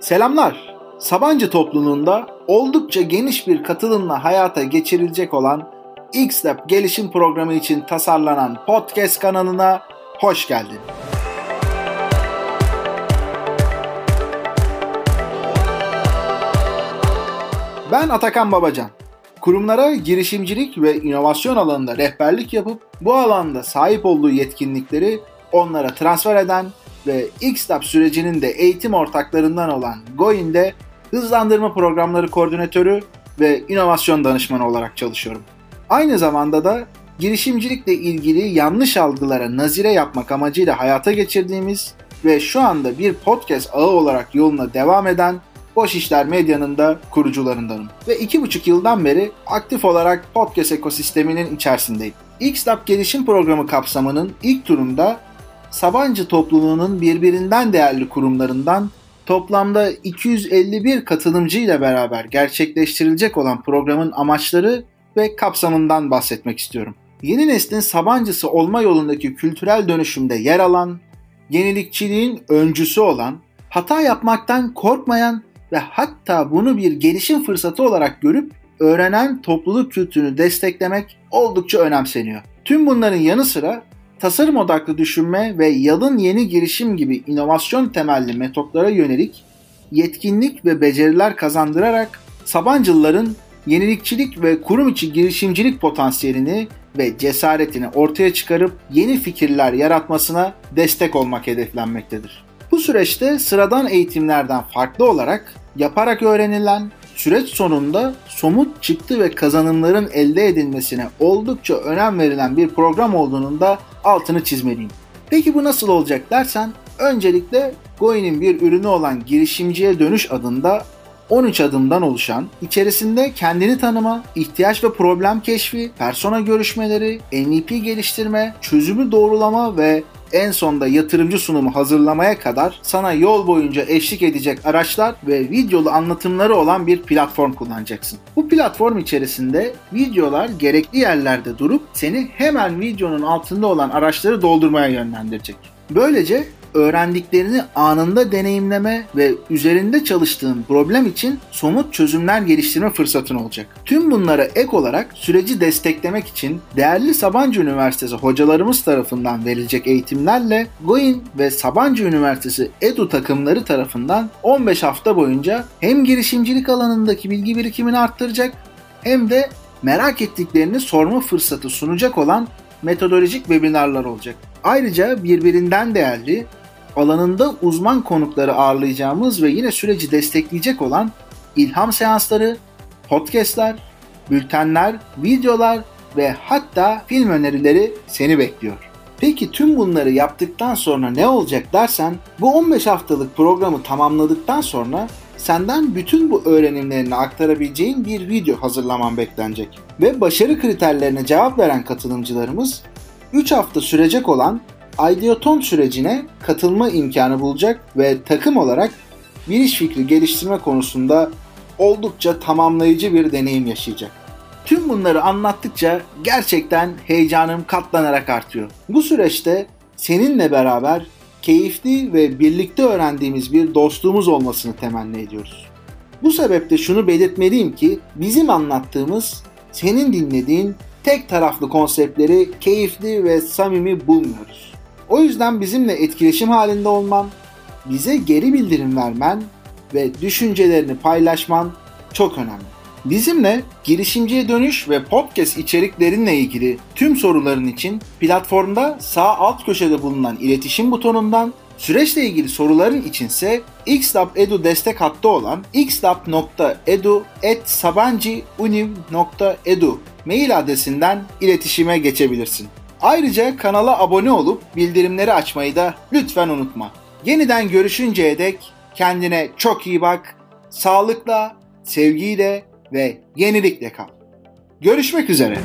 Selamlar. Sabancı topluluğunda oldukça geniş bir katılımla hayata geçirilecek olan X-Lab gelişim programı için tasarlanan podcast kanalına hoş geldin. Ben Atakan Babacan. Kurumlara girişimcilik ve inovasyon alanında rehberlik yapıp bu alanda sahip olduğu yetkinlikleri onlara transfer eden ve Xlab sürecinin de eğitim ortaklarından olan Goin'de hızlandırma programları koordinatörü ve inovasyon danışmanı olarak çalışıyorum. Aynı zamanda da girişimcilikle ilgili yanlış algılara nazire yapmak amacıyla hayata geçirdiğimiz ve şu anda bir podcast ağı olarak yoluna devam eden Boş İşler Medya'nın da kurucularındanım. Ve iki buçuk yıldan beri aktif olarak podcast ekosisteminin içerisindeyim. Xlab gelişim programı kapsamının ilk turunda Sabancı topluluğunun birbirinden değerli kurumlarından toplamda 251 katılımcı ile beraber gerçekleştirilecek olan programın amaçları ve kapsamından bahsetmek istiyorum. Yeni neslin Sabancısı olma yolundaki kültürel dönüşümde yer alan, yenilikçiliğin öncüsü olan, hata yapmaktan korkmayan ve hatta bunu bir gelişim fırsatı olarak görüp öğrenen topluluk kültürünü desteklemek oldukça önemseniyor. Tüm bunların yanı sıra tasarım odaklı düşünme ve yalın yeni girişim gibi inovasyon temelli metotlara yönelik yetkinlik ve beceriler kazandırarak Sabancılıların yenilikçilik ve kurum içi girişimcilik potansiyelini ve cesaretini ortaya çıkarıp yeni fikirler yaratmasına destek olmak hedeflenmektedir. Bu süreçte sıradan eğitimlerden farklı olarak yaparak öğrenilen, süreç sonunda somut çıktı ve kazanımların elde edilmesine oldukça önem verilen bir program olduğunun da altını çizmeliyim. Peki bu nasıl olacak dersen, öncelikle Goin'in bir ürünü olan girişimciye dönüş adında 13 adımdan oluşan, içerisinde kendini tanıma, ihtiyaç ve problem keşfi, persona görüşmeleri, MVP geliştirme, çözümü doğrulama ve en sonda yatırımcı sunumu hazırlamaya kadar sana yol boyunca eşlik edecek araçlar ve videolu anlatımları olan bir platform kullanacaksın. Bu platform içerisinde videolar gerekli yerlerde durup seni hemen videonun altında olan araçları doldurmaya yönlendirecek. Böylece öğrendiklerini anında deneyimleme ve üzerinde çalıştığın problem için somut çözümler geliştirme fırsatın olacak. Tüm bunlara ek olarak süreci desteklemek için değerli Sabancı Üniversitesi hocalarımız tarafından verilecek eğitimlerle Goin ve Sabancı Üniversitesi Edu takımları tarafından 15 hafta boyunca hem girişimcilik alanındaki bilgi birikimini arttıracak hem de merak ettiklerini sorma fırsatı sunacak olan metodolojik webinarlar olacak. Ayrıca birbirinden değerli alanında uzman konukları ağırlayacağımız ve yine süreci destekleyecek olan ilham seansları, podcastler, bültenler, videolar ve hatta film önerileri seni bekliyor. Peki tüm bunları yaptıktan sonra ne olacak dersen bu 15 haftalık programı tamamladıktan sonra senden bütün bu öğrenimlerini aktarabileceğin bir video hazırlaman beklenecek. Ve başarı kriterlerine cevap veren katılımcılarımız 3 hafta sürecek olan Ideoton sürecine katılma imkanı bulacak ve takım olarak bir iş fikri geliştirme konusunda oldukça tamamlayıcı bir deneyim yaşayacak. Tüm bunları anlattıkça gerçekten heyecanım katlanarak artıyor. Bu süreçte seninle beraber keyifli ve birlikte öğrendiğimiz bir dostluğumuz olmasını temenni ediyoruz. Bu sebeple şunu belirtmeliyim ki bizim anlattığımız, senin dinlediğin tek taraflı konseptleri keyifli ve samimi bulmuyoruz. O yüzden bizimle etkileşim halinde olman, bize geri bildirim vermen ve düşüncelerini paylaşman çok önemli. Bizimle girişimciye dönüş ve podcast içeriklerinle ilgili tüm soruların için platformda sağ alt köşede bulunan iletişim butonundan Süreçle ilgili soruların içinse xlab edu destek hattı olan xlab.edu.sabanciuniv.edu mail adresinden iletişime geçebilirsin. Ayrıca kanala abone olup bildirimleri açmayı da lütfen unutma. Yeniden görüşünceye dek kendine çok iyi bak, sağlıkla, sevgiyle ve yenilikle kal. Görüşmek üzere.